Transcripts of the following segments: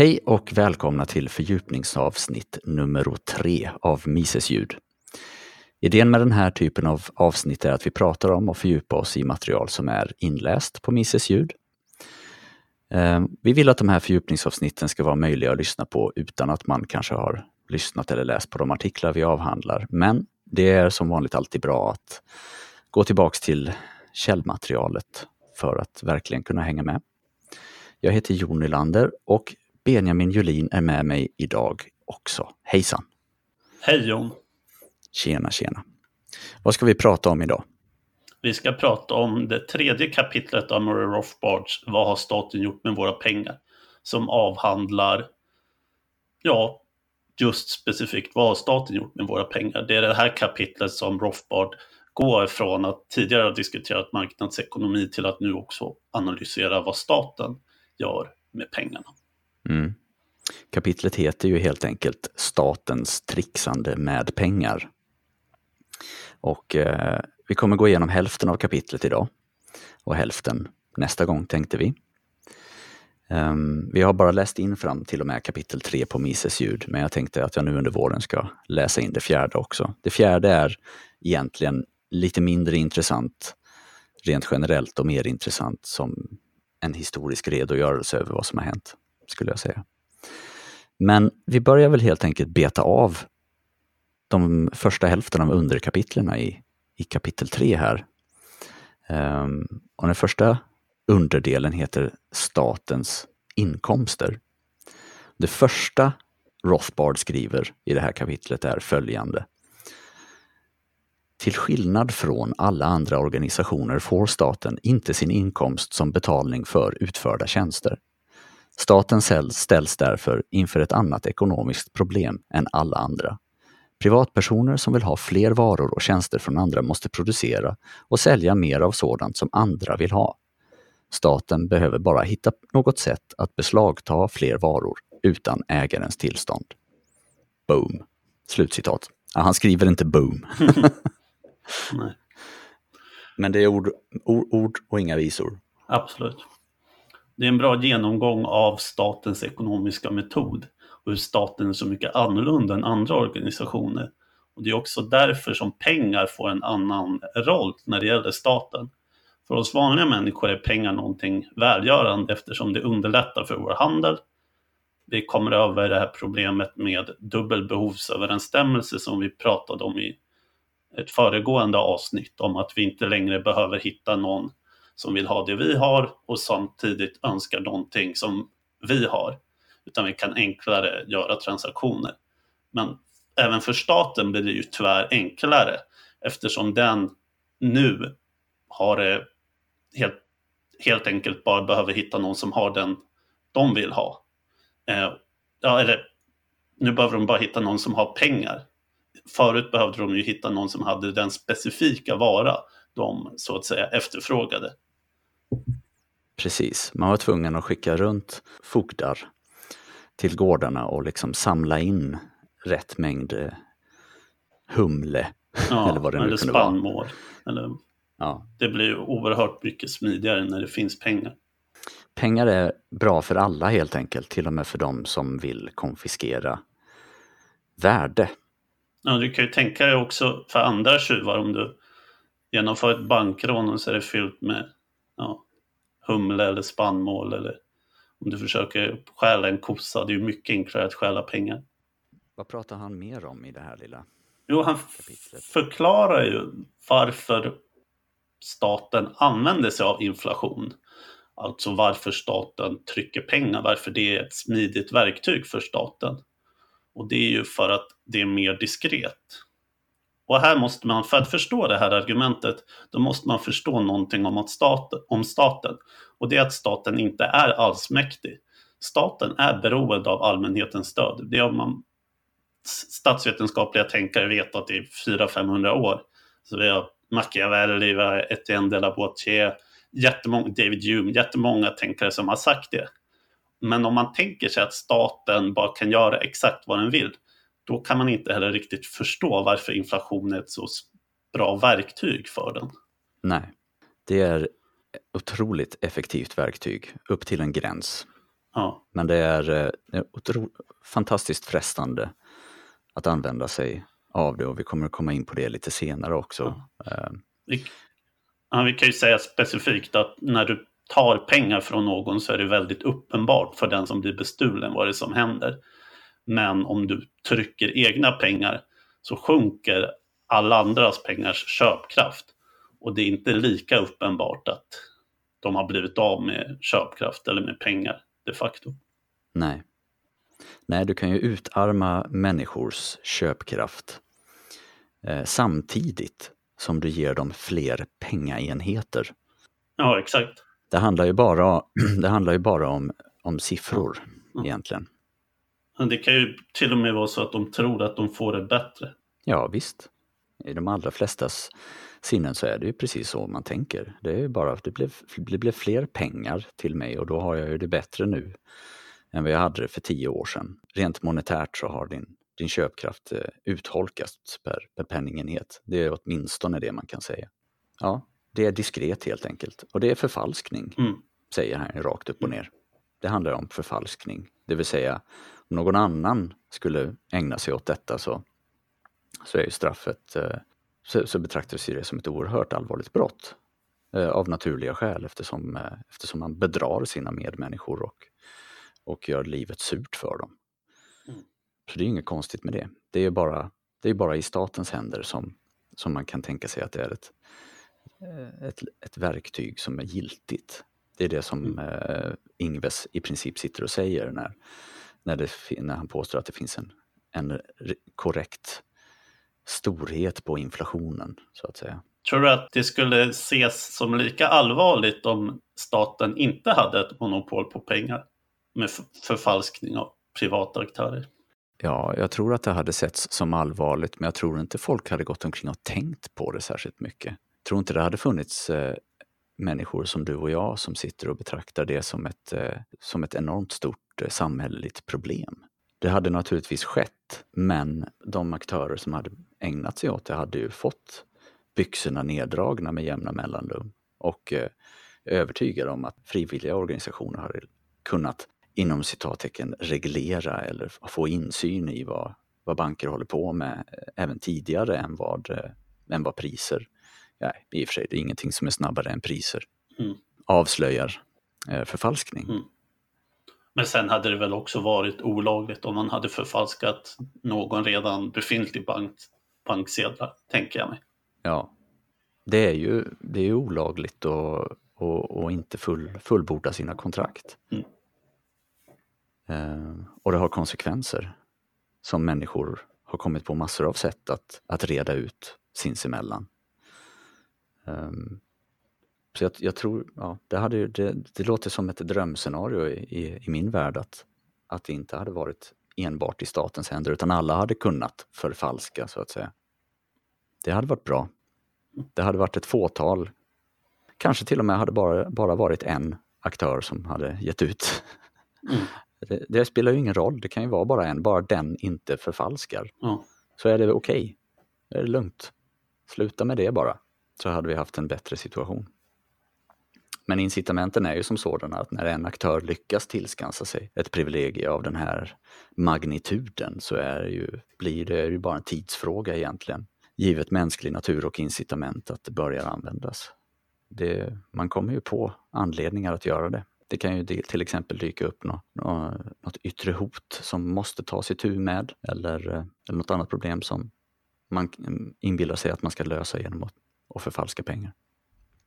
Hej och välkomna till fördjupningsavsnitt nummer tre av Mises ljud. Idén med den här typen av avsnitt är att vi pratar om och fördjupar oss i material som är inläst på Mises ljud. Ehm, vi vill att de här fördjupningsavsnitten ska vara möjliga att lyssna på utan att man kanske har lyssnat eller läst på de artiklar vi avhandlar. Men det är som vanligt alltid bra att gå tillbaks till källmaterialet för att verkligen kunna hänga med. Jag heter Jon Nylander och Benjamin Julin är med mig idag också. Hejsan! Hej Jon! Tjena, tjena! Vad ska vi prata om idag? Vi ska prata om det tredje kapitlet av Murray Rothbards Vad har staten gjort med våra pengar? Som avhandlar, ja, just specifikt vad har staten gjort med våra pengar? Det är det här kapitlet som Rothbard går från att tidigare ha diskuterat marknadsekonomi till att nu också analysera vad staten gör med pengarna. Mm. Kapitlet heter ju helt enkelt Statens trixande med pengar. Och eh, vi kommer gå igenom hälften av kapitlet idag och hälften nästa gång tänkte vi. Um, vi har bara läst in fram till och med kapitel 3 på Mises ljud, men jag tänkte att jag nu under våren ska läsa in det fjärde också. Det fjärde är egentligen lite mindre intressant rent generellt och mer intressant som en historisk redogörelse över vad som har hänt, skulle jag säga. Men vi börjar väl helt enkelt beta av de första hälften av underkapitlerna i, i kapitel 3 här. Um, och den första underdelen heter Statens inkomster. Det första Rothbard skriver i det här kapitlet är följande. Till skillnad från alla andra organisationer får staten inte sin inkomst som betalning för utförda tjänster. Staten ställs därför inför ett annat ekonomiskt problem än alla andra. Privatpersoner som vill ha fler varor och tjänster från andra måste producera och sälja mer av sådant som andra vill ha. Staten behöver bara hitta något sätt att beslagta fler varor utan ägarens tillstånd. Boom! Slutcitat. Ja, han skriver inte boom. Men det är ord, ord, ord och inga visor. Absolut. Det är en bra genomgång av statens ekonomiska metod och hur staten är så mycket annorlunda än andra organisationer. Och Det är också därför som pengar får en annan roll när det gäller staten. För oss vanliga människor är pengar någonting välgörande eftersom det underlättar för vår handel. Vi kommer över det här problemet med dubbelbehovsöverensstämmelse som vi pratade om i ett föregående avsnitt om att vi inte längre behöver hitta någon som vill ha det vi har och samtidigt önskar någonting som vi har. Utan vi kan enklare göra transaktioner. Men även för staten blir det ju tyvärr enklare eftersom den nu har det helt, helt enkelt bara behöver hitta någon som har den de vill ha. Eh, ja, eller nu behöver de bara hitta någon som har pengar. Förut behövde de ju hitta någon som hade den specifika vara de så att säga efterfrågade. Precis, man var tvungen att skicka runt fogdar till gårdarna och liksom samla in rätt mängd eh, humle. Ja, eller vad det nu eller kunde spannmål. Vara. Eller Ja. Det blir oerhört mycket smidigare när det finns pengar. Pengar är bra för alla helt enkelt, till och med för de som vill konfiskera värde. Ja, du kan ju tänka dig också för andra tjuvar om du genomför ett bankrån och så är det fyllt med ja, humle eller spannmål eller om du försöker stjäla en kossa. Det är ju mycket enklare att stjäla pengar. Vad pratar han mer om i det här lilla Jo, han kapitlet? förklarar ju varför staten använder sig av inflation. Alltså varför staten trycker pengar, varför det är ett smidigt verktyg för staten. Och det är ju för att det är mer diskret. Och här måste man, för att förstå det här argumentet, då måste man förstå någonting om, att staten, om staten. Och det är att staten inte är allsmäktig. Staten är beroende av allmänhetens stöd. Det har man statsvetenskapliga tänkare vetat i 400-500 år. Så vi har Machiavelli, Etienne de la Boitier, jättemånga, David Hume, jättemånga tänkare som har sagt det. Men om man tänker sig att staten bara kan göra exakt vad den vill, då kan man inte heller riktigt förstå varför inflation är ett så bra verktyg för den. Nej, det är otroligt effektivt verktyg upp till en gräns. Ja. Men det är, eh, fantastiskt frestande att använda sig av det och vi kommer att komma in på det lite senare också. Eh, Vi, ja, vi kan ju säga specifikt att när du tar pengar från någon så är det väldigt uppenbart för den som blir bestulen vad det är som händer. Men om du trycker egna pengar så sjunker alla andras pengars köpkraft. Och det är inte lika uppenbart att de har blivit av med köpkraft eller med pengar de facto. Nej. Nej, du kan ju utarma människors köpkraft eh, samtidigt som du ger dem fler pengaenheter. Ja, exakt. Det handlar ju bara, det handlar ju bara om, om siffror Mm. egentligen. Men det kan ju till och med vara så att de tror att de får det bättre. Ja, visst. I de allra flestas sinnen så är det ju precis så man tänker. Det är ju bara att det blev, det blev fler pengar till mig och då har jag ju det bättre nu än vad jag hade det för tio år sedan. Rent monetärt så har din, din köpkraft eh, utholkats per, per penningenhet. Det är åtminstone det man kan säga. Ja, det är diskret helt enkelt. Och det är förfalskning, Mm. säger han rakt upp och ner. Det handlar om förfalskning, det vill säga någon annan skulle ägna sig åt detta så, så är ju straffet, eh, så, så betraktas ju det som ett oerhört allvarligt brott. eh, Av naturliga skäl eftersom, eh, eftersom man bedrar sina medmänniskor och, och gör livet surt för dem. Mm. Så det är inget konstigt med det. Det är bara, det är bara i statens händer som, som man kan tänka sig att det är ett, ett, ett verktyg som är giltigt. Det är det som eh, Ingves i princip sitter och säger när, när, det, när han påstår att det finns en, en re- korrekt storhet på inflationen, så att säga. Tror du att det skulle ses som lika allvarligt om staten inte hade ett monopol på pengar med förfalskning av privata aktörer? Ja, jag tror att det hade setts som allvarligt, men jag tror inte folk hade gått omkring och tänkt på det särskilt mycket. Jag tror inte det hade funnits eh, människor som du och jag som sitter och betraktar det som ett, eh, som ett enormt stort eh, samhälleligt problem. Det hade naturligtvis skett, men de aktörer som hade ägnat sig åt det hade ju fått byxorna neddragna med jämna mellanrum och eh, övertygad om att frivilliga organisationer hade kunnat inom citattecken reglera eller få insyn i vad, vad banker håller på med eh, även tidigare än vad, eh, än vad priser, ja, i och för sig det är ingenting som är snabbare än priser, Mm. avslöjar eh, förfalskning. Mm. Men sen hade det väl också varit olagligt om man hade förfalskat någon redan befintlig bank, banksedlar, tänker jag mig. Ja, det är ju, det är olagligt att och, och inte full, fullborda sina kontrakt. Mm. Eh, och det har konsekvenser som människor har kommit på massor av sätt att, att reda ut sinsemellan. Um, så jag, jag tror, ja, det, hade, det, det låter som ett drömscenario i, i, i min värld att, att det inte hade varit enbart i statens händer utan alla hade kunnat förfalska så att säga. Det hade varit bra. Det hade varit ett fåtal, kanske till och med hade bara, bara varit en aktör som hade gett ut. Mm. Det, det spelar ju ingen roll, det kan ju vara bara en, bara den inte förfalskar. Ja. Så är det okej, Då är det lugnt. Sluta med det bara, så hade vi haft en bättre situation. Men incitamenten är ju som sådana att när en aktör lyckas tillskansa sig ett privilegie av den här magnituden så är det ju, blir det ju bara en tidsfråga egentligen. Givet mänsklig natur och incitament att det börjar användas. Det, man kommer ju på anledningar att göra det. Det kan ju till exempel dyka upp något, något yttre hot som måste tas itu med eller, eh, eller något annat problem som man mm, inbillar sig att man ska lösa genom att, och förfalska pengar.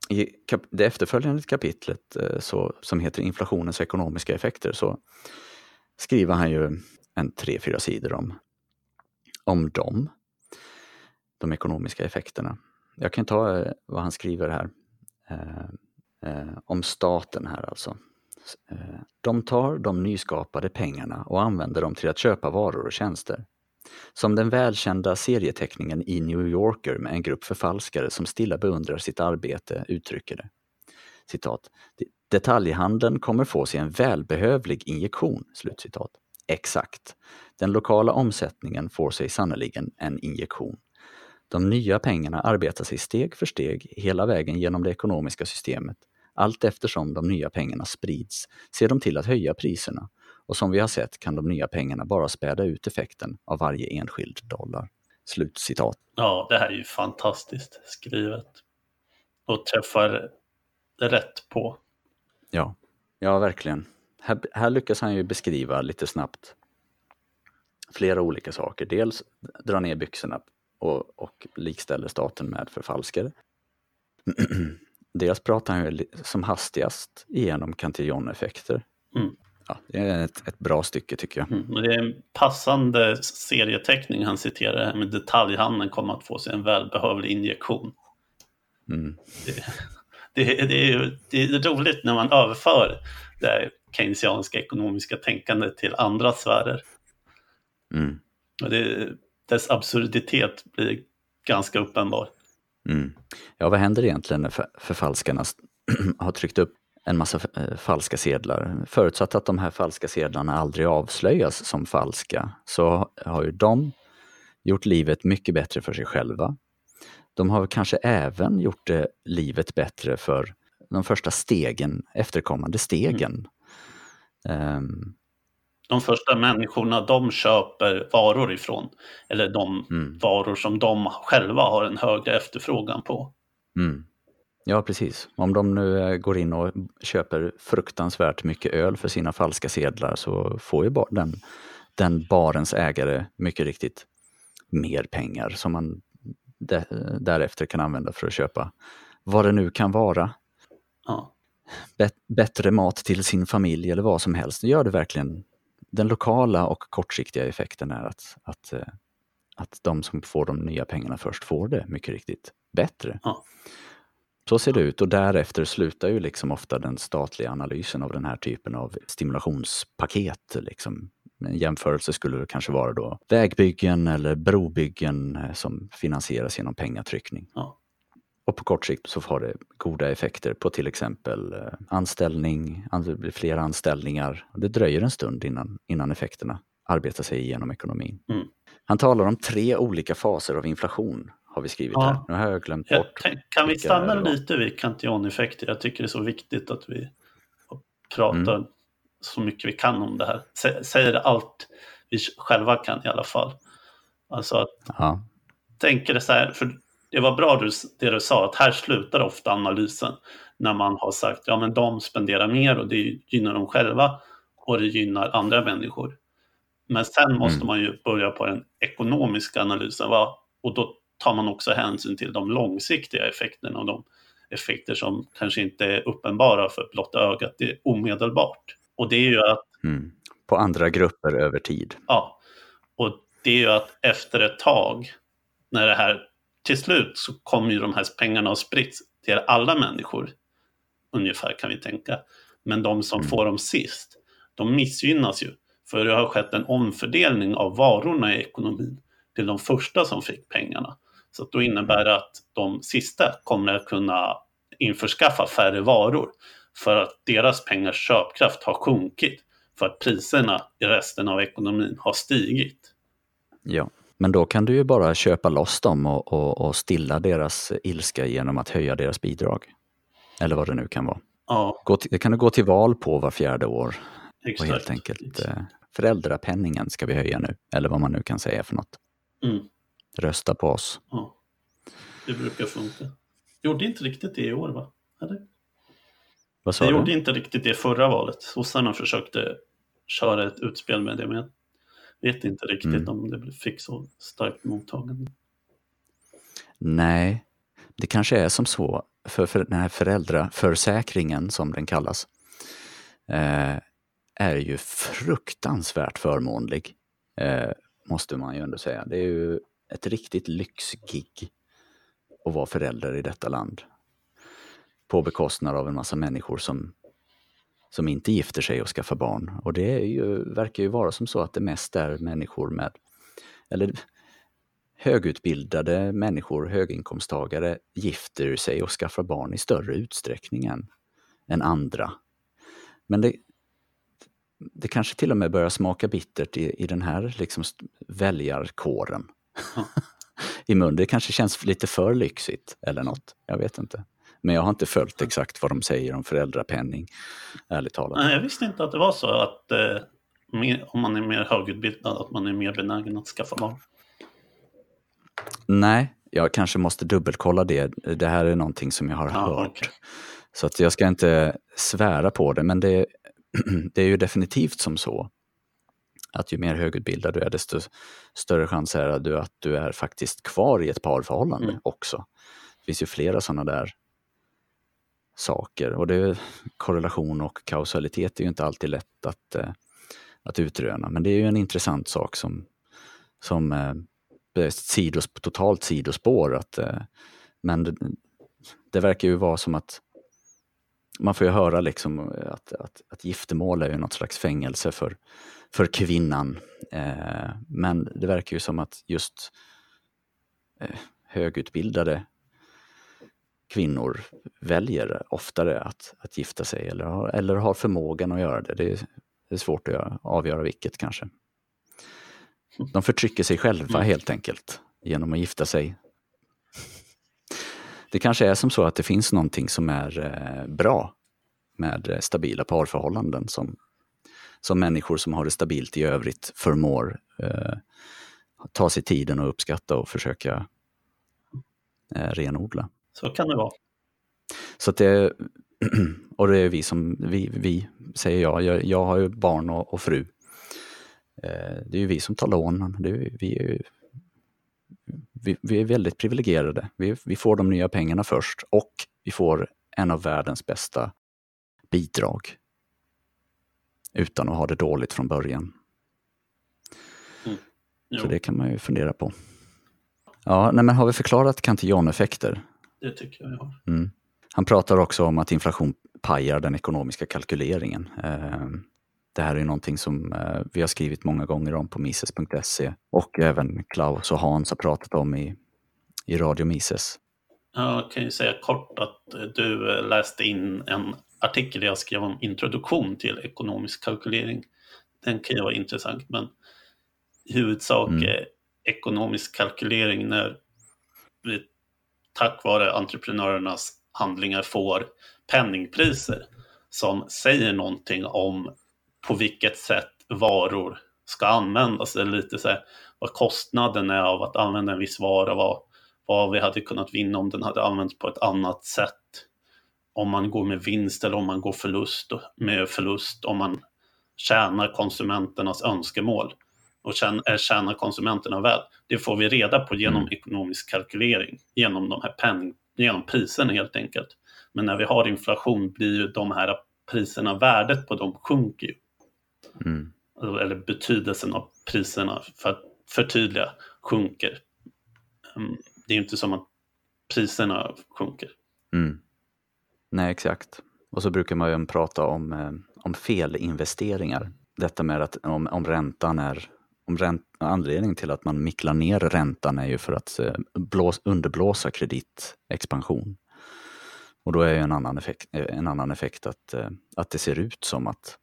I det efterföljande kapitlet eh, så, som heter Inflationens ekonomiska effekter så skriver han ju en tre, fyra sidor om, om dem, de ekonomiska effekterna. Jag kan ta eh, vad han skriver här eh, eh, om staten här alltså. Eh, de tar de nyskapade pengarna och använder dem till att köpa varor och tjänster. Som den välkända serieteckningen i New Yorker med en grupp förfalskare som stilla beundrar sitt arbete uttrycker det. Citat. Detaljhandeln kommer få sig en välbehövlig injektion. Slutcitat. Exakt. Den lokala omsättningen får sig sannoliken en injektion. De nya pengarna arbetar sig steg för steg hela vägen genom det ekonomiska systemet. Allt eftersom de nya pengarna sprids ser de till att höja priserna och som vi har sett kan de nya pengarna bara späda ut effekten av varje enskild dollar. Slutcitat. Ja, det här är ju fantastiskt skrivet. Och träffar rätt på. Ja, ja verkligen. Här, här lyckas han ju beskriva lite snabbt flera olika saker. Dels dra ner byxorna och, och likställer staten med förfalskare. Dels pratar han ju som hastigast igenom Cantillon-effekter. Mm. Ja, det är ett, ett, bra stycke tycker jag. Mm, det är en passande serieteckning han citerar med detaljhandeln kommer att få sig en välbehövlig injektion. Mm. Det, det, det, är, det är roligt när man överför det keynesianska ekonomiska tänkandet till andra sfärer. Mm. Och det, dess absurditet blir ganska uppenbar. Mm. Ja, vad händer egentligen när förfalskarna har tryckt upp en massa eh, falska sedlar? Förutsatt att de här falska sedlarna aldrig avslöjas som falska så har ju de gjort livet mycket bättre för sig själva. De har kanske även gjort det livet bättre för de första stegen, efterkommande stegen. Mm. Um, de första människorna de köper varor ifrån. Eller de mm. varor som de själva har en högre efterfrågan på. Mm. Ja, precis. Om de nu eh, går in och köper fruktansvärt mycket öl för sina falska sedlar så får ju den, den barens ägare mycket riktigt mer pengar som man därefter kan använda för att köpa vad det nu kan vara. Ja. bättre mat till sin familj eller vad som helst. Det gör det verkligen den lokala och kortsiktiga effekten är att, att, eh, att de som får de nya pengarna först får det mycket riktigt bättre. Ja. Så ser det ut och därefter slutar ju liksom ofta den statliga analysen av den här typen av stimulationspaket. Liksom. En jämförelse skulle kanske vara då vägbyggen eller brobyggen eh, som finansieras genom pengatryckning. Ja. Och på kort sikt så får det goda effekter på till exempel eh, anställning, det blir fler anställningar. Det dröjer en stund innan, innan effekterna arbetar sig igenom ekonomin. Mm. Han talar om tre olika faser av inflation, har vi skrivit ja. här. Nu har jag glömt bort. Kan, kan vi stanna lite vid Cantillon-effekter? Jag tycker det är så viktigt att vi pratar mm. så mycket vi kan om det här. Säger allt vi själva kan i alla fall. Alltså att ja. tänker det så här, för det var bra du, det du sa, att här slutar ofta analysen. När man har sagt, ja men de spenderar mer och det gynnar dem själva och det gynnar andra människor. Men sen måste mm. man ju börja på den ekonomiska analysen. Va? Och då tar man också hänsyn till de långsiktiga effekterna och de effekter som kanske inte är uppenbara för blotta ögat. Det är omedelbart. Och det är ju att... Mm. På andra grupper över tid. Ja. Och det är ju att efter ett tag, när det här till slut så kommer ju de här pengarna att sprids till alla människor. Ungefär kan vi tänka. Men de som mm. får dem sist, de missgynnas ju. För det har skett en omfördelning av varorna i ekonomin till de första som fick pengarna. Så då innebär det att de sista kommer att kunna införskaffa färre varor för att deras pengars köpkraft har sjunkit för att priserna i resten av ekonomin har stigit. Ja. Men då kan du ju bara köpa loss dem och, och, och stilla deras ilska genom att höja deras bidrag. Eller vad det nu kan vara. Ja. Till, det kan du gå till val på var fjärde år. Exakt. Och helt enkelt eh, föräldrapenningen ska vi höja nu. Eller vad man nu kan säga för något. Mm. Rösta på oss. Ja. Det brukar funka. Gjorde inte riktigt det i år va? Eller? Vad sa det du? gjorde inte riktigt det förra valet. Sossarna försökte köra ett utspel med det, men vet inte riktigt mm. om det fick så starkt mottagande. Nej, det kanske är som så, för, för den här föräldraförsäkringen som den kallas, eh, är ju fruktansvärt förmånlig, eh, måste man ju ändå säga. Det är ju ett riktigt lyxgig att vara förälder i detta land. På bekostnad av en massa människor som som inte gifter sig och skaffar barn. Och det är ju, verkar ju vara som så att det mest är människor med, eller högutbildade människor, höginkomsttagare, gifter sig och skaffar barn i större utsträckning än, än andra. Men det, det kanske till och med börjar smaka bittert i, i den här liksom väljarkåren. I mun. Det kanske känns lite för lyxigt eller något. Jag vet inte. Men jag har inte följt exakt vad de säger om föräldrapenning, ärligt talat. Nej, jag visste inte att det var så att eh, mer, om man är mer högutbildad, att man är mer benägen att skaffa barn. Nej, jag kanske måste dubbelkolla det. Det här är någonting som jag har Ja, hört. okej. Så att jag ska inte svära på det, men det, det är ju definitivt som så att ju mer högutbildad du är, desto större chans är det att du är faktiskt kvar i ett parförhållande Mm. också. Det finns ju flera sådana där saker och det är, korrelation och kausalitet är ju inte alltid lätt att, eh, att utröna, men det är ju en intressant sak som, som eh, sidos, totalt sidospår. Att, eh, men det, det verkar ju vara som att man får ju höra liksom att, att, att giftermål är ju något slags fängelse för, för kvinnan. Eh, men det verkar ju som att just eh, högutbildade kvinnor väljer oftare att, att gifta sig eller har, eller har förmågan att göra det. Det är, det är svårt att göra, avgöra vilket kanske. De förtrycker sig själva Mm. helt enkelt genom att gifta sig. Det kanske är som så att det finns någonting som är eh, bra med stabila parförhållanden som, som människor som har det stabilt i övrigt förmår eh, ta sig tiden och uppskatta och försöka eh, renodla. Så kan det vara. Så det, och det är vi som, vi, vi säger jag, jag, jag har ju barn och, och fru. Eh, Det är ju vi som tar lån. Det är, vi, är ju, vi, vi är väldigt privilegierade. Vi, vi får de nya pengarna först och vi får en av världens bästa bidrag. Utan att ha det dåligt från början. Jo, Så det kan man ju fundera på. Ja, nej men har vi förklarat Cantillon-effekter? det tycker jag har. Mm. Han pratar också om att inflation pajar den ekonomiska kalkyleringen. Eh, Det här är någonting som eh, vi har skrivit många gånger om på mises.se och även Klaus och Hans har pratat om i, i Radio Mises. Jag kan ju säga kort att eh, du läste in en artikel jag skrev om introduktion till ekonomisk kalkylering. Den kan ju vara intressant, men i huvudsak Mm. eh, ekonomisk kalkylering när vi tack vare entreprenörernas handlingar får penningpriser som säger någonting om på vilket sätt varor ska användas. Eller lite så här, vad kostnaden är av att använda en viss vara, vad, vad vi hade kunnat vinna om den hade använts på ett annat sätt. Om man går med vinst eller om man går förlust, med förlust, om man tjänar konsumenternas önskemål och är tjänar konsumenterna väl. Det får vi reda på genom Mm. ekonomisk kalkylering, genom de här penning, genom priserna helt enkelt. Men när vi har inflation blir ju de här priserna, värdet på dem sjunker ju. Mm. Eller betydelsen av priserna, för att förtydliga, sjunker. Mm, Det är inte som att priserna sjunker. Mm. Nej, exakt. Och så brukar man ju prata om, eh, om felinvesteringar. Detta med att om, om räntan är om ränt, anledningen till att man micklar ner räntan är ju för att eh, blås, underblåsa kreditexpansion. Och då är ju en annan effekt, eh, en annan effekt att, att det ser ut som att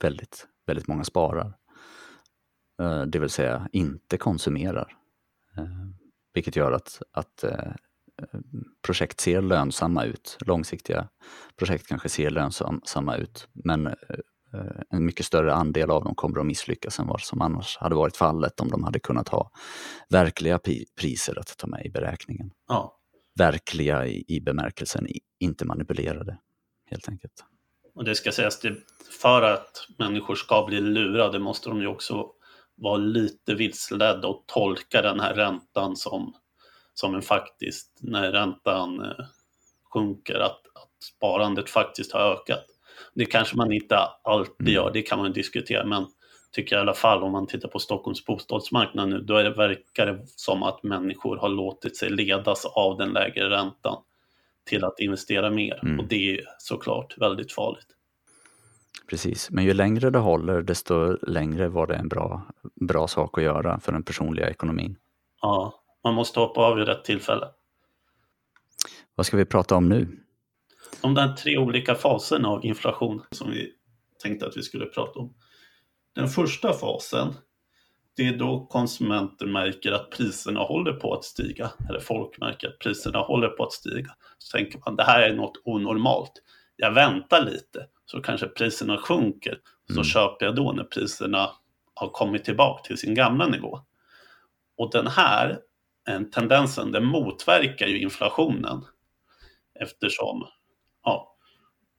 väldigt, väldigt många sparar. Det vill säga inte konsumerar. Vilket gör att, att projekt ser lönsamma ut. Långsiktiga projekt kanske ser lönsamma ut, men eh, en mycket större andel av dem kommer att misslyckas än vad som annars hade varit fallet om de hade kunnat ha verkliga priser att ta med i beräkningen. Ja, Verkliga i, i bemärkelsen inte manipulerade, helt enkelt. och det ska sägas, det, för att människor ska bli lurade måste de ju också vara lite vilseledda och tolka den här räntan som, som en faktiskt, när räntan eh, sjunker, att, att sparandet faktiskt har ökat. Det kanske man inte alltid Mm. gör, det kan man diskutera, men tycker jag i alla fall om man tittar på Stockholms bostadsmarknad nu, då är det, verkar det som att människor har låtit sig ledas av den lägre räntan till att investera mer. Mm. Och det är såklart väldigt farligt. Precis, men ju längre det håller desto längre var det en bra, bra sak att göra för den personliga ekonomin. Ja, man måste hoppa av i rätt tillfälle. Vad ska vi prata om nu? De där tre olika faserna av inflation som vi tänkte att vi skulle prata om. Den första fasen, det är då konsumenter märker att priserna håller på att stiga. Eller folk märker att priserna håller på att stiga. Så tänker man det här är något onormalt. Jag väntar lite så kanske priserna sjunker. Så Mm. köper jag då när priserna har kommit tillbaka till sin gamla nivå. Och den här tendensen den motverkar ju inflationen. Eftersom, ja,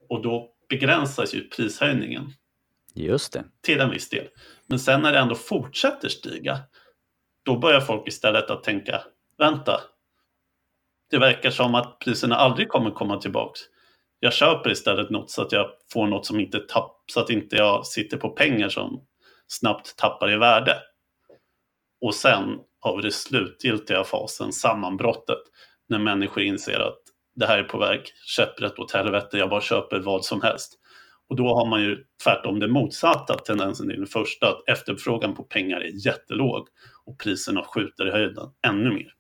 och då begränsas ju prishöjningen Just det. till en viss del. Men sen när det ändå fortsätter stiga, då börjar folk istället att tänka, vänta, det verkar som att priserna aldrig kommer komma tillbaks. Jag köper istället något så att jag får något som inte tapp, så att inte jag sitter på pengar som snabbt tappar i värde. Och sen har vi det slutgiltiga fasen, sammanbrottet, när människor inser att det här är på väg käpprätt åt helvete, jag bara köper vad som helst. Och då har man ju tvärtom det motsatta tendensen i den första, att efterfrågan på pengar är jättelåg och priserna skjuter i höjden ännu mer.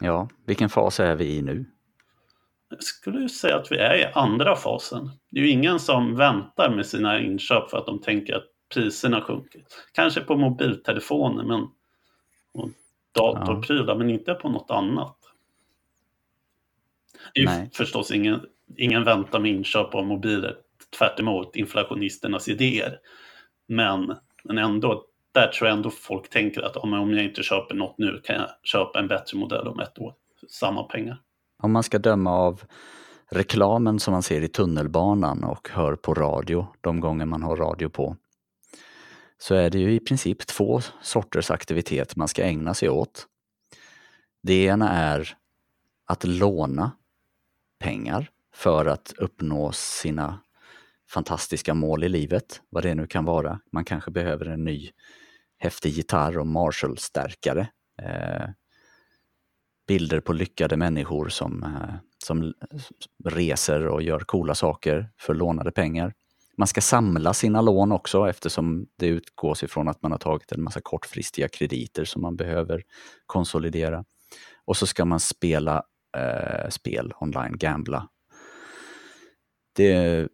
Ja, vilken fas är vi i nu? Jag skulle ju säga att vi är i andra fasen. Det är ju ingen som väntar med sina inköp för att de tänker att priserna sjunker. Kanske på mobiltelefoner men, och datorprylar, men inte på något annat. Det är Nej. förstås ingen, ingen väntar med inköp av mobiler, tvärt emot inflationisternas idéer. Men, men ändå, där tror jag ändå folk tänker att om om jag inte köper något nu kan jag köpa en bättre modell om ett år. för Samma pengar. Om man ska döma av reklamen som man ser i tunnelbanan och hör på radio de gånger man har radio på, så är det ju i princip två sorters aktivitet man ska ägna sig åt. Det ena är att låna pengar för att uppnå sina fantastiska mål i livet, vad det nu kan vara. Man kanske behöver en ny häftig gitarr och Marshall-stärkare. Eh, bilder på lyckade människor som, eh, som reser och gör coola saker för lånade pengar. Man ska samla sina lån också eftersom det utgås ifrån att man har tagit en massa kortfristiga krediter som man behöver konsolidera. Och så ska man spela eh, spel online, gambla. Det,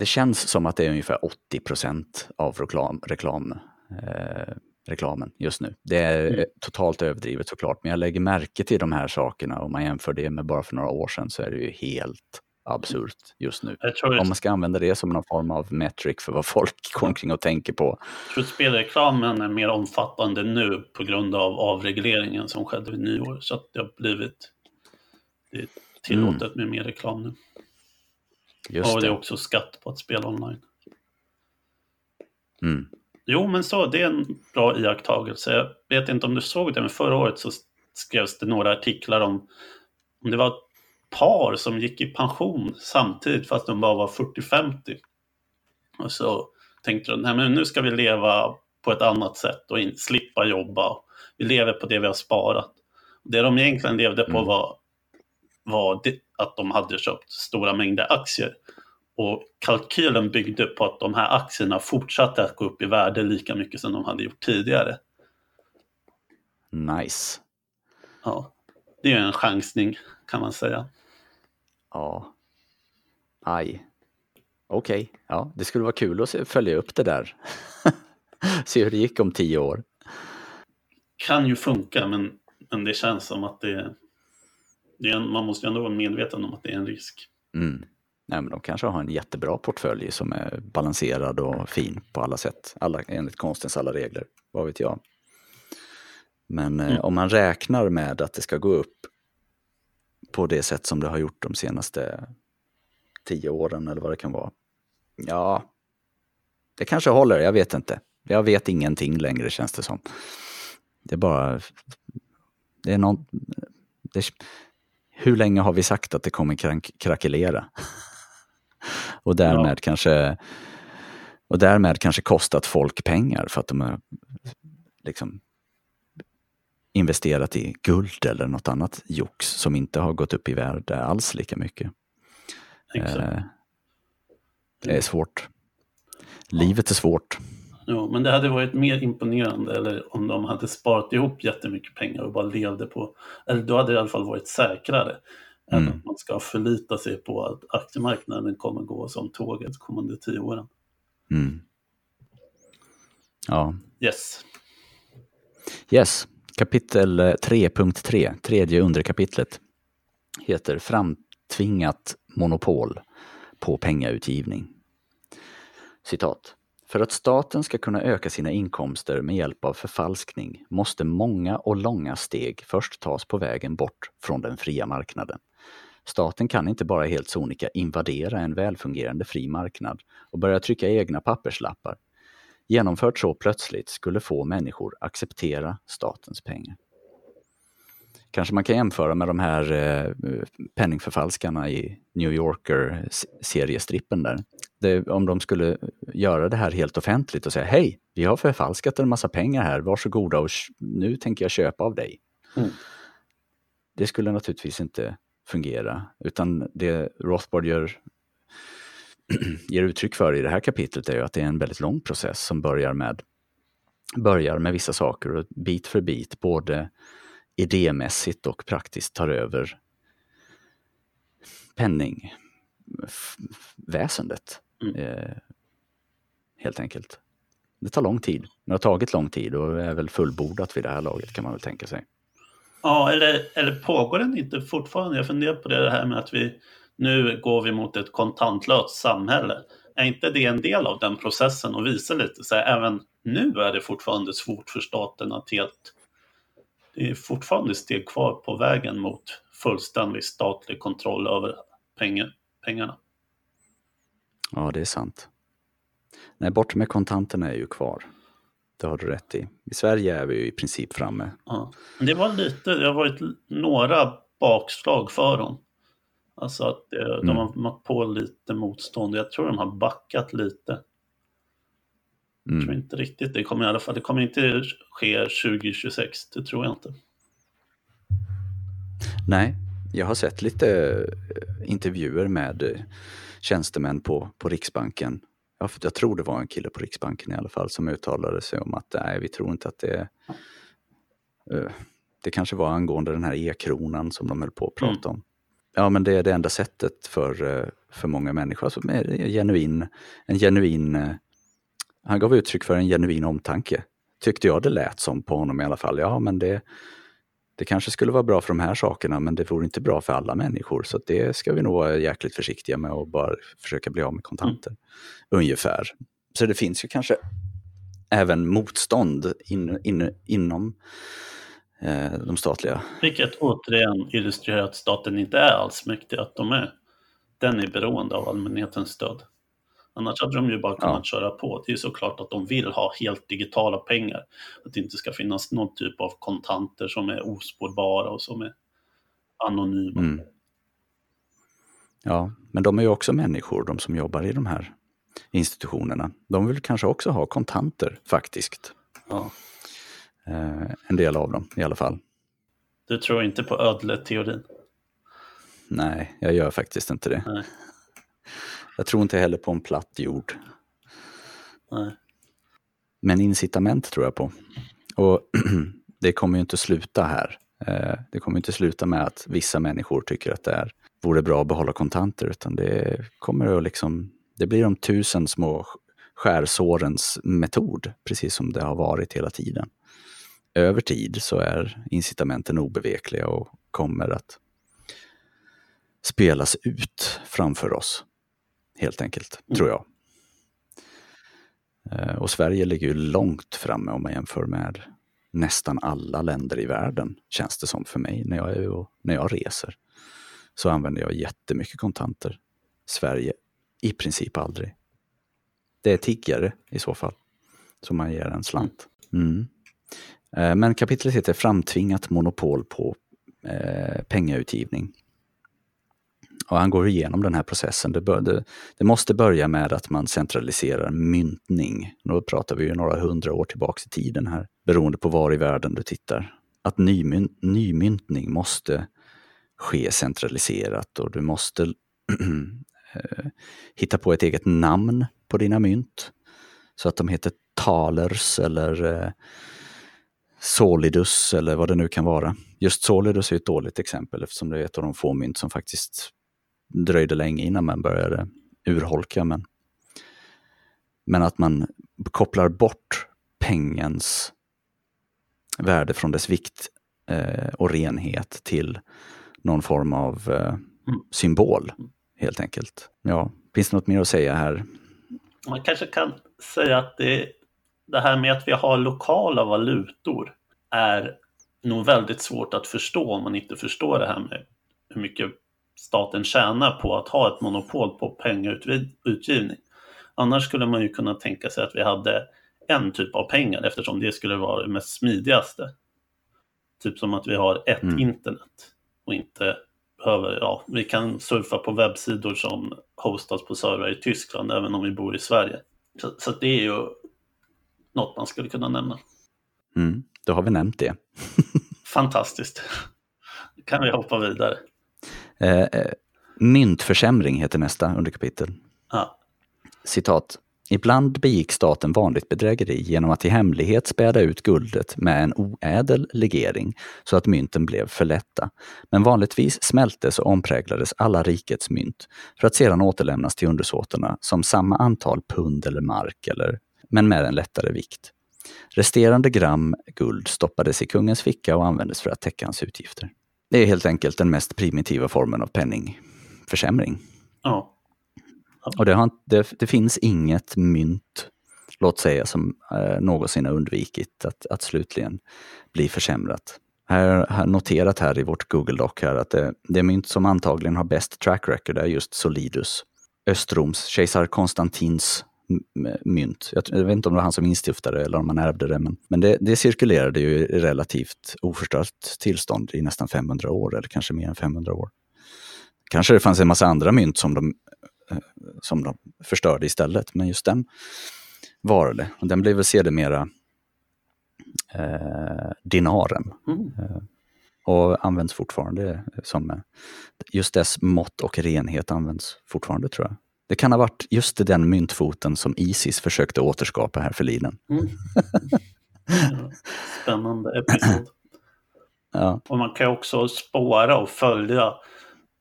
det känns som att det är ungefär 80% av reklam, reklam, eh, reklamen just nu. Det är Mm. totalt överdrivet såklart, men jag lägger märke till de här sakerna. Om man jämför det med bara för några år sedan så är det ju helt absurt just nu. Tror, Om man ska använda det som någon form av metric för vad folk går omkring och tänker på. jag tror att spelreklamen är mer omfattande nu på grund av avregleringen som skedde vid nyår. Så att det har blivit det är tillåtet med mer reklam nu. Just och det är också skatt på att spela online. Mm. Jo, men så, det är en bra iakttagelse. Jag vet inte om du såg det, men förra året så skrevs det några artiklar om om det var par som gick i pension samtidigt fast de bara var 40-50. Och så tänkte de, nej men nu ska vi leva på ett annat sätt och in, slippa jobba. Vi lever på det vi har sparat. Det de egentligen levde på Mm. var, var det, att de hade köpt stora mängder aktier. Och kalkylen byggde på att de här aktierna fortsatte att gå upp i värde lika mycket som de hade gjort tidigare. Nice. Ja, det är en chansning kan man säga. Ja. Aj. Okej, ja, det skulle vara kul att följa upp det där. se hur det gick om tio år. Kan ju funka men, men det känns som att det, det är en, man måste ju ändå vara medveten om att det är en risk. Mm. Nej, men de kanske har en jättebra portfölj som är balanserad och fin på alla sätt. Alla, enligt konstens alla regler, vad vet jag. Men eh, Mm. om man räknar med att det ska gå upp på det sätt som det har gjort de senaste tio åren eller vad det kan vara. Ja, det kanske håller, jag vet inte. Jag vet ingenting längre känns det som. Det är bara... Det är någon... Det, hur länge har vi sagt att det kommer krank, krackelera? och därmed kanske och därmed kanske kostat folk pengar för att de har liksom investerat i guld eller något annat jox som inte har gått upp i värde alls lika mycket. Eh, det är svårt. Livet är svårt. Ja, men det hade varit mer imponerande eller om de hade sparat ihop jättemycket pengar och bara levde på, eller då hade det i alla fall varit säkrare. Än Mm. att man ska förlita sig på att aktiemarknaden kommer gå som tåget kommande tio åren. Mm. Ja. Yes. Yes, kapitel eh, 3.3, tredje underkapitlet, heter Framtvingat monopol på pengautgivning. Citat. För att staten ska kunna öka sina inkomster med hjälp av förfalskning måste många och långa steg först tas på vägen bort från den fria marknaden. Staten kan inte bara helt sonika invadera en välfungerande fri marknad och börja trycka egna papperslappar. Genomfört så plötsligt skulle få människor acceptera statens pengar. Kanske man kan jämföra med de här eh, penningförfalskarna i New Yorker-seriestrippen där. Det, om de skulle göra det här helt offentligt och säga hej, vi har förfalskat en massa pengar här, varsågoda och nu tänker jag köpa av dig. Mm. Det skulle naturligtvis inte fungera, utan det Rothbard gör, ger uttryck för i det här kapitlet är ju att det är en väldigt lång process som börjar med, börjar med vissa saker och bit för bit både idémässigt och praktiskt tar över penningväsendet. Mm. Eh, helt enkelt. Det tar lång tid. Det har tagit lång tid och är väl fullbordat vid det här laget kan man väl tänka sig. Ja, eller, eller pågår den inte fortfarande? Jag funderar på det, det här med att vi nu går vi mot ett kontantlöst samhälle. Är inte det en del av den processen och visar lite så här, även nu är det fortfarande svårt för staten att helt det är fortfarande steg kvar på vägen mot fullständig statlig kontroll över pengar, pengarna. Ja, det är sant. Nej, bort med kontanterna är ju kvar. Det har du rätt i. I Sverige är vi ju i princip framme. Ja. Det var lite, det har varit några bakslag för dem. Alltså att eh, de Mm. har mött på lite motstånd. Jag tror de har backat lite. Jag tror Mm. inte riktigt det kommer i alla fall. Det kommer inte ske 2026. Det tror jag inte. Nej, jag har sett lite eh, intervjuer med eh, tjänstemän på, på Riksbanken. Ja, för jag tror det var en kille på Riksbanken i alla fall som uttalade sig om att nej, vi tror inte att det eh, Det kanske var angående den här e-kronan som de höll på att prata om. Ja, men det är det enda sättet för, eh, för många människor. Alltså, genuin, en genuin eh, han gav uttryck för en genuin omtanke. Tyckte jag det lät som på honom i alla fall. Ja, men det, det kanske skulle vara bra för de här sakerna, men det vore inte bra för alla människor. Så det ska vi nog vara jäkligt försiktiga med och bara försöka bli av med kontanter. Ungefär. Så det finns ju kanske även motstånd in, in, inom de statliga. Vilket återigen illustrerar att staten inte är allsmäktig. Att de är, den är beroende av allmänhetens stöd. Annars hade de ju bara kunnat Ja. köra på. Det är såklart att de vill ha helt digitala pengar. Att det inte ska finnas någon typ av kontanter som är ospårbara och som är anonyma. Mm. Ja, men de är ju också människor, de som jobbar i de här institutionerna. De vill kanske också ha kontanter faktiskt. Ja. Eh, en del av dem i alla fall. Du tror inte på ödleteorin? Nej, jag gör faktiskt inte det. Nej. Jag tror inte heller på en platt jord. Nej. Men incitament tror jag på. Och det kommer ju inte sluta här. Eh, Det kommer inte sluta med att vissa människor tycker att det är, vore bra att behålla kontanter, utan det kommer att liksom, det blir de tusen små skärsårens metod, precis som det har varit hela tiden. Över tid så är incitamenten obevekliga och kommer att spelas ut framför oss, helt enkelt, Mm. tror jag. Eh, Och Sverige ligger ju långt framme om man jämför med nästan alla länder i världen, känns det som för mig. När jag, är och, när jag reser så använder jag jättemycket kontanter. Sverige i princip aldrig. Det är tiggare i så fall, som man ger en slant. Mm. Eh, men kapitlet heter Framtvingat monopol på eh, pengautgivning. Och han går igenom den här processen. Det, bör, det, det måste börja med att man centraliserar myntning. Då pratar vi ju några hundra år tillbaks i tiden här, beroende på var i världen du tittar. Att nymynt, nymyntning måste ske centraliserat och du måste eh, hitta på ett eget namn på dina mynt. Så att de heter talers eller eh, solidus eller vad det nu kan vara. Just solidus är ett dåligt exempel eftersom det är ett av de få mynt som faktiskt dröjde länge innan man började urholka. Men, men att man kopplar bort pengens värde från dess vikt eh, och renhet till någon form av eh, Mm. symbol, helt enkelt. Ja, finns det något mer att säga här? Man kanske kan säga att det, det här med att vi har lokala valutor är nog väldigt svårt att förstå om man inte förstår det här med hur mycket staten tjänar på att ha ett monopol på pengautgivning. Annars skulle man ju kunna tänka sig att vi hade en typ av pengar eftersom det skulle vara det mest smidigaste. Typ som att vi har ett Mm. internet och inte behöver, ja, vi kan surfa på webbsidor som hostas på servrar i Tyskland även om vi bor i Sverige. Så, så det är ju något man skulle kunna nämna. Mm, då har vi nämnt det. Fantastiskt. Då kan vi hoppa vidare. Eh, eh, myntförsämring heter nästa underkapitel. Ja. Citat. Ibland begick staten vanligt bedrägeri genom att i hemlighet späda ut guldet med en oädel legering så att mynten blev för lätta. Men vanligtvis smältes och ompräglades alla rikets mynt för att sedan återlämnas till undersåtarna som samma antal pund eller mark, eller, men med en lättare vikt. Resterande gram guld stoppades i kungens ficka och användes för att täcka hans utgifter. Det är helt enkelt den mest primitiva formen av penningförsämring. ja. Och det, har, det, det finns inget mynt, låt säga, som eh, någonsin har undvikit att, att slutligen bli försämrat. Här har noterat här i vårt Google Doc här att det, det mynt som antagligen har bäst track record är just Solidus. Östroms, kejsar Konstantins mynt. Jag, vet inte om det var han som instiftade det eller om han ärvde det, men, men det, det cirkulerade ju i relativt oförstört tillstånd i nästan 500 år, eller kanske mer än 500 år. Kanske det fanns en massa andra mynt som de eh, som de förstörde istället. Men just den varade. Och den blev väl sedermera eh, dinaren. Mm. Och används fortfarande som, eh, just dess mått och renhet används fortfarande tror jag. Det kan ha varit just den myntfoten som Isis försökte återskapa här förliden. Mm. Ja. Spännande episod. Ja, Och man kan också spåra och följa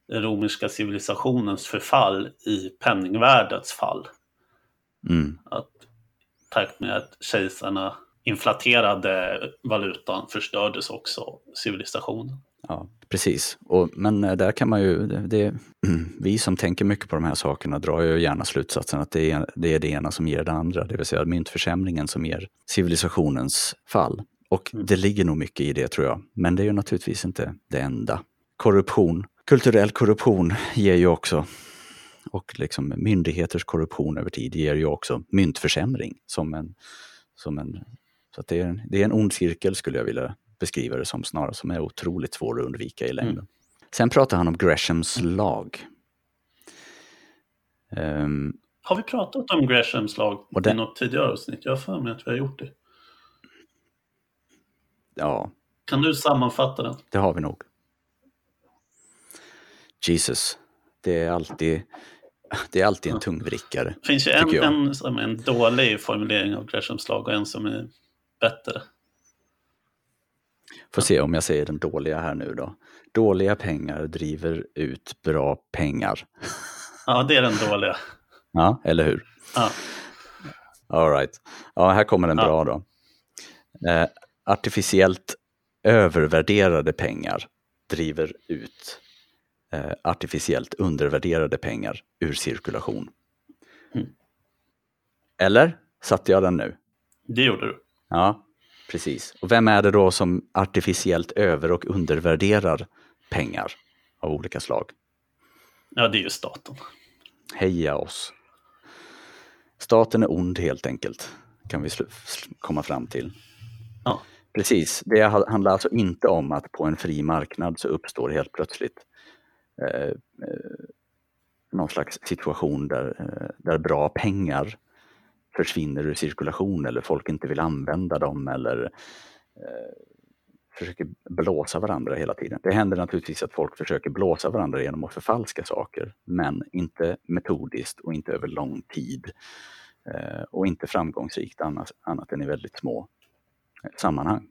den romerska civilisationens förfall i penningvärdets fall. mm, Att takt med att kejsarna inflaterade valutan förstördes också civilisationen. Ja precis. Och, men eh, där kan man ju, det, det, vi som tänker mycket på de här sakerna drar ju gärna slutsatsen att det är, det är det ena som ger det andra, det vill säga myntförsämringen som ger civilisationens fall. Och Mm. det ligger nog mycket i det tror jag, men det är ju naturligtvis inte det enda. Korruption, kulturell korruption ger ju också, och liksom myndigheters korruption över tid ger ju också myntförsämring som en, som en så det, är, en- det är en ond cirkel skulle jag vilja beskriva det som snarare, som är otroligt svår att undvika i längden. Sen pratar han om Greshams lag. Ehm, Har vi pratat om Greshams lag i något tidigare avsnitt? Jag har för mig att vi har gjort det. ja, Kan du sammanfatta den? det har vi nog. Jesus, det är alltid, det är alltid en tungvrickare. Det finns ju en, en som är en dålig formulering av Greshams lag och en som är bättre. Får se om jag säger den dåliga här nu då. Dåliga pengar driver ut bra pengar. Ja, det är den dåliga. Ja, eller hur? Ja. All right. Ja, här kommer en Ja. bra då. Eh, artificiellt övervärderade pengar driver ut eh, artificiellt undervärderade pengar ur cirkulation. Mm. Eller? Satte jag den nu? Det gjorde du. Ja, precis. Och vem är det då som artificiellt över och undervärderar pengar av olika slag? Ja, det är ju staten. Heja oss! Staten är ond helt enkelt, kan vi komma fram till. Ja. Precis, det ha- handlar alltså inte om att på en fri marknad så uppstår helt plötsligt eh, eh, någon slags situation där, eh, där bra pengar försvinner ur cirkulation eller folk inte vill använda dem eller eh, försöker blåsa varandra hela tiden. Det händer naturligtvis att folk försöker blåsa varandra genom att förfalska saker, men inte metodiskt och inte över lång tid. Eh, och inte framgångsrikt annat, annat än i väldigt små eh, sammanhang.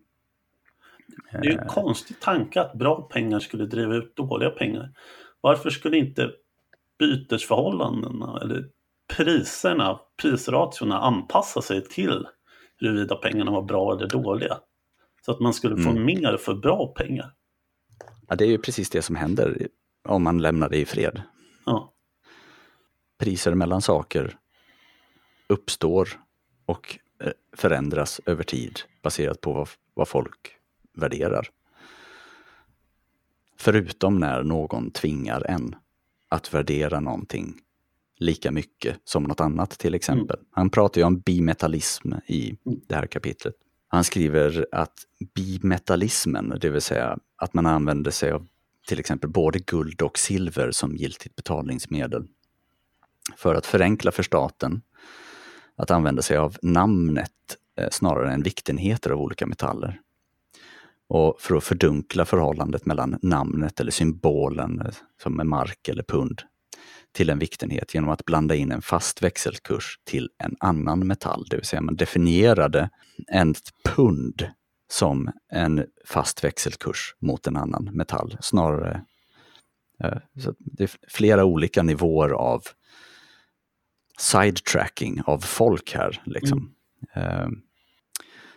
Det är ju en konstig tanke att bra pengar skulle driva ut dåliga pengar. Varför skulle inte bytesförhållandena eller priserna, prisratiorna anpassa sig till hur huruvida pengarna var bra eller dåliga. Så att man skulle få Mm. mer för bra pengar. Ja, det är ju precis det som händer om man lämnar det i fred. Ja, Priser mellan saker uppstår och eh, förändras över tid baserat på vad, vad folk värderar. Förutom när någon tvingar en att värdera någonting lika mycket som något annat till exempel. Han pratar ju om bimetallism i det här kapitlet. Han skriver att bimetallismen, det vill säga att man använder sig av till exempel både guld och silver som giltigt betalningsmedel för att förenkla för staten att använda sig av namnet eh, snarare än viktenheter av olika metaller. Och för att fördunkla förhållandet mellan namnet eller symbolen, eh, som är mark eller pund, till en viktenhet genom att blanda in en fast växelkurs till en annan metall. Det vill säga man definierade en pund som en fast växelkurs mot en annan metall. Snarare eh, så det är flera olika nivåer av sidetracking av folk här. Liksom. Eh,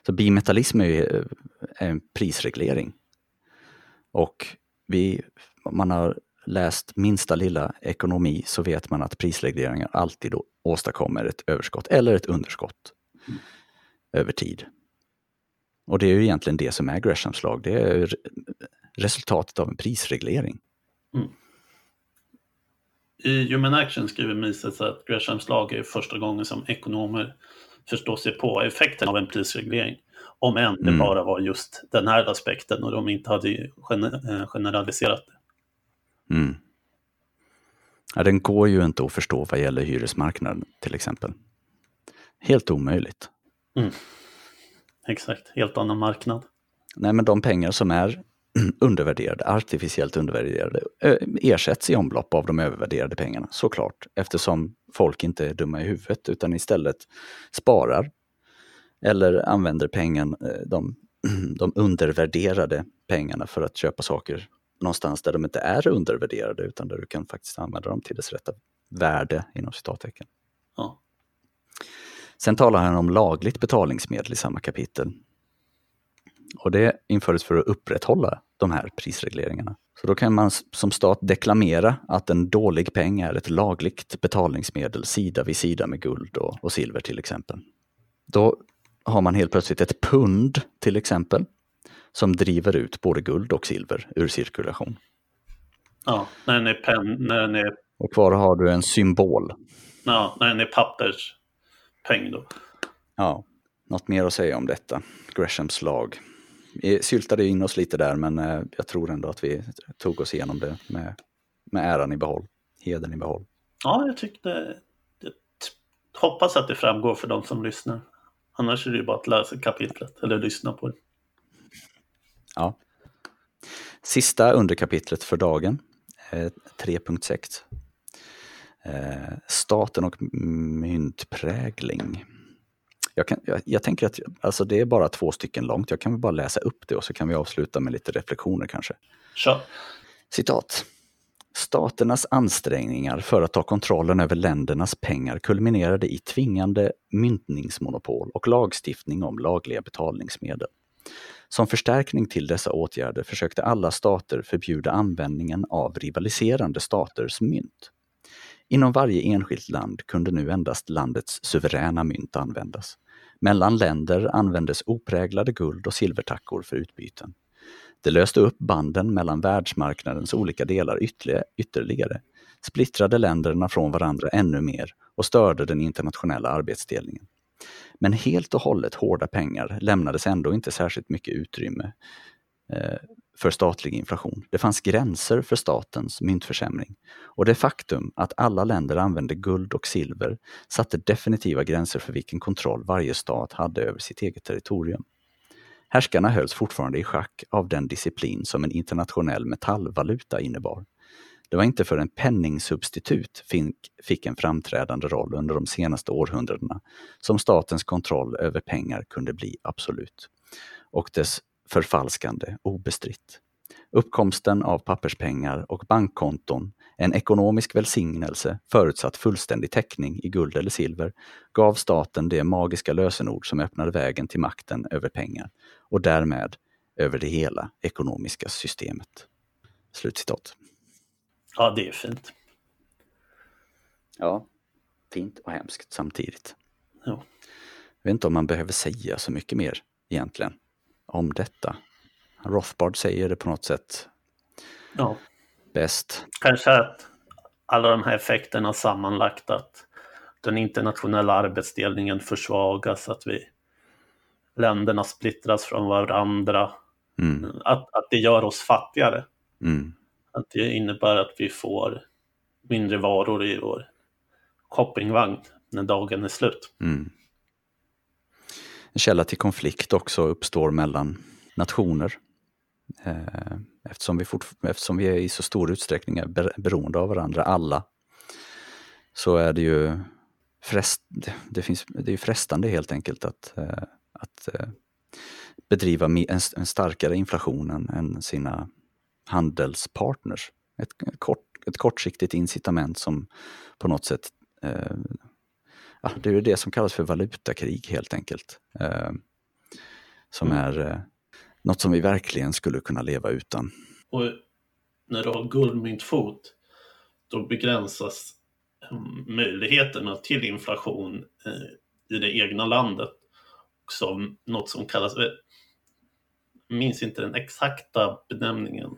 Så bimetallism är ju eh, en prisreglering. Och vi, man har läst minsta lilla ekonomi så vet man att prisregleringar alltid då åstadkommer ett överskott eller ett underskott över tid. Och det är ju egentligen det som är Greshams lag. Det är re- resultatet av en prisreglering. I Human Action skriver Mises att Greshams lag är första gången som ekonomer förstår sig på effekten av en prisreglering. Om än det Mm. bara var just den här aspekten och de inte hade eh, generaliserat det. Mm. Ja, den går ju inte att förstå vad gäller hyresmarknaden till exempel. Helt omöjligt. Exakt, helt annan marknad. Nej, men de pengar som är undervärderade, artificiellt undervärderade, ersätts i omlopp av de övervärderade pengarna, såklart. Eftersom folk inte är dumma i huvudet utan istället sparar eller använder pengen, eh, de, de undervärderade pengarna för att köpa saker någonstans där de inte är undervärderade utan där du kan faktiskt använda dem till dess rätta värde inom citattecken. Ja. Sen talar han om lagligt betalningsmedel i samma kapitel. Och det infördes för att upprätthålla de här prisregleringarna. Så då kan man som stat deklamera att en dålig peng är ett lagligt betalningsmedel sida vid sida med guld och, och silver till exempel. Då har man helt plötsligt ett pund till exempel som driver ut både guld och silver ur cirkulation. Ja, när den är, pen, när den är, Och kvar har du en symbol. ja, när den är papperspeng då. Ja, något mer att säga om detta. Greshams lag. Vi syltade in oss lite där men eh, jag tror ändå att vi tog oss igenom det med, med äran i behåll, hedern i behåll. Ja, jag tyckte... Jag hoppas att det framgår för de som lyssnar. Annars är det ju bara att läsa kapitlet eller lyssna på det. Ja. Sista underkapitlet för dagen, eh, 3.6. Eh, staten och myntprägling. Jag, kan, jag, jag tänker att alltså det är bara två stycken långt, jag kan väl bara läsa upp det och så kan vi avsluta med lite reflektioner kanske. Kör. Citat. Staternas ansträngningar för att ta kontrollen över ländernas pengar kulminerade i tvingande myntningsmonopol och lagstiftning om lagliga betalningsmedel. Som förstärkning till dessa åtgärder försökte alla stater förbjuda användningen av rivaliserande staters mynt. Inom varje enskilt land kunde nu endast landets suveräna mynt användas. Mellan länder användes opräglade guld och silvertackor för utbyten. Det löste upp banden mellan världsmarknadens olika delar ytterligare, splittrade länderna från varandra ännu mer och störde den internationella arbetsdelningen. Men helt och hållet hårda pengar lämnades ändå inte särskilt mycket utrymme eh, för statlig inflation. Det fanns gränser för statens myntförsämring och det faktum att alla länder använde guld och silver satte definitiva gränser för vilken kontroll varje stat hade över sitt eget territorium. Härskarna hölls fortfarande i schack av den disciplin som en internationell metallvaluta innebar. Det var inte för en penningsubstitut fick, fick en framträdande roll under de senaste århundradena som statens kontroll över pengar kunde bli absolut och dess förfalskande obestritt. Uppkomsten av papperspengar och bankkonton En ekonomisk välsignelse, förutsatt fullständig täckning i guld eller silver, gav staten det magiska lösenord som öppnade vägen till makten över pengar och därmed över det hela ekonomiska systemet. Slutcitat. Ja, det är fint. Ja, fint och hemskt samtidigt. Ja. Jag vet inte om man behöver säga så mycket mer egentligen om detta. Rothbard säger det på något sätt ja. bäst. Kanske att alla de här effekterna sammanlagt att den internationella arbetsdelningen försvagas, att vi länderna splittras från varandra, Mm, att, att det gör oss fattigare. mm, att det innebär att vi får mindre varor i vår shoppingvagn när dagen är slut. mm. En källa till konflikt också uppstår mellan nationer. Eh, eftersom vi, eftersom vi är i så stor utsträckning är beroende av varandra, alla, så är det ju frest, det, finns, det är frestande helt enkelt att, eh, att eh, bedriva en, starkare inflation än sina handelspartners. Ett, kort, ett kortsiktigt incitament som på något sätt eh, ja, det är det som kallas för valutakrig helt enkelt. Eh, som Mm. är eh, något som vi verkligen skulle kunna leva utan. Och när du har guldmyntfot, då begränsas eh, möjligheterna till inflation eh, i det egna landet. Som något som kallas, jag minns inte den exakta benämningen,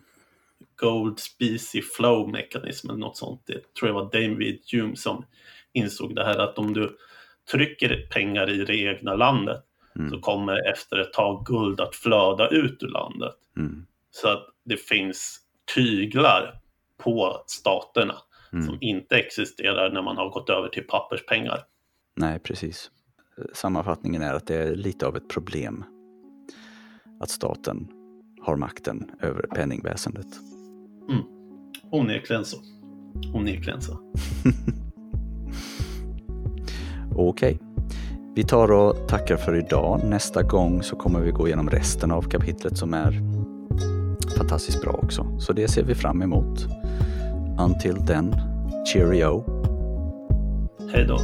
Gold Specie Flow Mechanism eller något sånt. Det tror jag var David Hume som insåg det här att om du trycker pengar i det egna landet Mm. så kommer efter ett tag guld att flöda ut ur landet. Mm. Så att det finns tyglar på staterna Mm. som inte existerar när man har gått över till papperspengar. Nej, precis. Sammanfattningen är att det är lite av ett problem att staten har makten över penningväsendet. Onekligen så. Onekligen så. Okej. Vi tar och tackar för idag. Nästa gång så kommer vi gå igenom resten av kapitlet som är fantastiskt bra också. Så det ser vi fram emot. Until then, cheerio! Hej då.